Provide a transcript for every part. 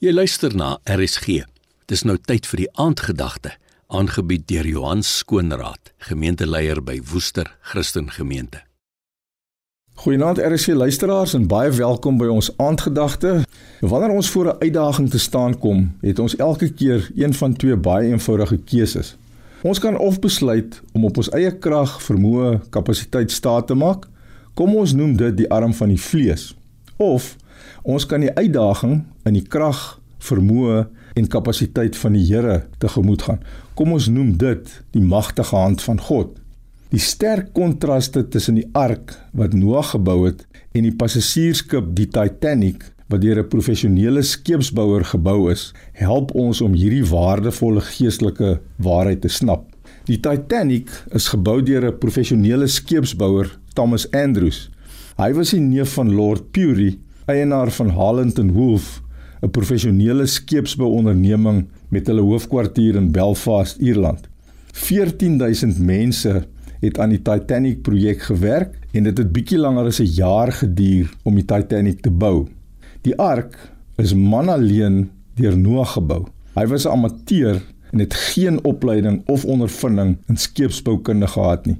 Jy luister na RSG. Dis nou tyd vir die aandgedagte, aangebied deur Johan Skoonraad, gemeenteleier by Woester Christen Gemeente. Goeienaand RSG luisteraars en baie welkom by ons aandgedagte. Wanneer ons voor 'n uitdaging te staan kom, het ons elke keer een van twee baie eenvoudige keuses. Ons kan of besluit om op ons eie krag, vermoë, kapasiteit staat te maak. Kom ons noem dit die arm van die vlees. Of Ons kan die uitdaging in die krag, vermoë en kapasiteit van die Here tegemoet gaan. Kom ons noem dit die magtige hand van God. Die sterk kontraste tussen die ark wat Noag gebou het en die passasiersskip die Titanic wat deur 'n professionele skeepsbouer gebou is, help ons om hierdie waardevolle geestelike waarheid te snap. Die Titanic is gebou deur 'n professionele skeepsbouer, Thomas Andrews. Hy was die neef van Lord Pury eienaar van Holland and Wolff, 'n professionele skeepsbouonderneming met hulle hoofkwartier in Belfast, Ierland. 14000 mense het aan die Titanic projek gewerk en dit het bietjie langer as 'n jaar geduur om die Titanic te bou. Die ark is man alleen deur Noag gebou. Hy was 'n amateur en het geen opleiding of ondervinding in skeepsboukunde gehad nie.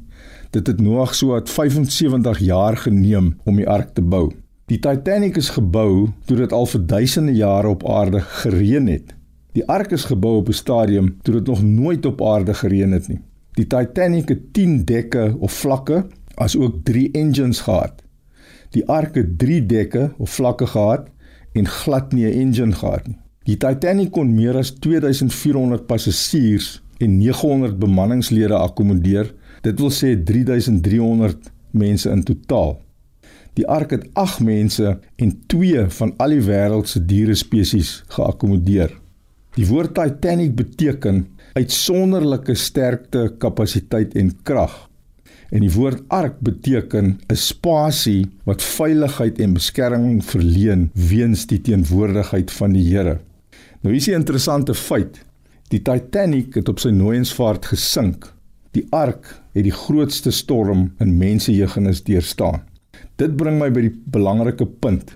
Dit het Noag so wat 75 jaar geneem om die ark te bou. Die Titanic is gebou toe dit al vir duisende jare op aarde gereën het. Die ark is gebou op 'n stadium toe dit nog nooit op aarde gereën het nie. Die Titanic het 10 dekke of vlakke as ook 3 engines gehad. Die ark het 3 dekke of vlakke gehad en glad nie 'n engine gehad nie. Die Titanic kon meer as 2400 passasiers en 900 bemanningslede akkommodeer. Dit wil sê 3300 mense in totaal. Die ark het 8 mense en 2 van al die wêreld se diere spesies geakkommodeer. Die woord Titanic beteken uitsonderlike sterkte, kapasiteit en krag. En die woord ark beteken 'n spasie wat veiligheid en beskerming verleen weens die teenwoordigheid van die Here. Nou hier is 'n interessante feit. Die Titanic het op sy nooiensvaart gesink. Die ark het die grootste storm in mensejeugenis deurstaan. Dit bring my by die belangrike punt.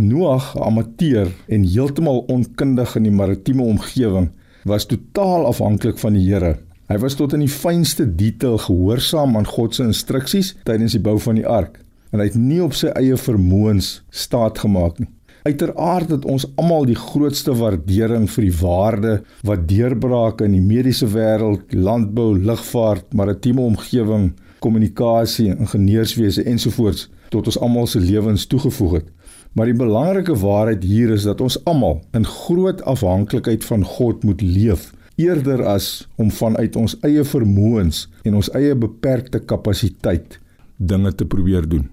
Noag, 'n amateur en heeltemal onkundig in die maritieme omgewing, was totaal afhanklik van die Here. Hy was tot in die fynste detail gehoorsaam aan God se instruksies tydens die bou van die ark en hy het nie op sy eie vermoëns staat gemaak nie. Uiteraard het ons almal die grootste waardering vir die waarde wat deurbrake in die mediese wêreld, landbou, lugvaart, maritieme omgewing, kommunikasie, ingenieurswese ensovoorts tot ons almal se lewens toegevoeg het. Maar die belangrike waarheid hier is dat ons almal in groot afhanklikheid van God moet leef eerder as om vanuit ons eie vermoëns en ons eie beperkte kapasiteit dinge te probeer doen.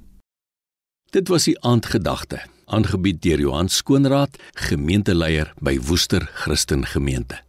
Dit was die aandgedagte, aangebied deur Johan Skoonraad, gemeenteleier by Woester Christen Gemeente.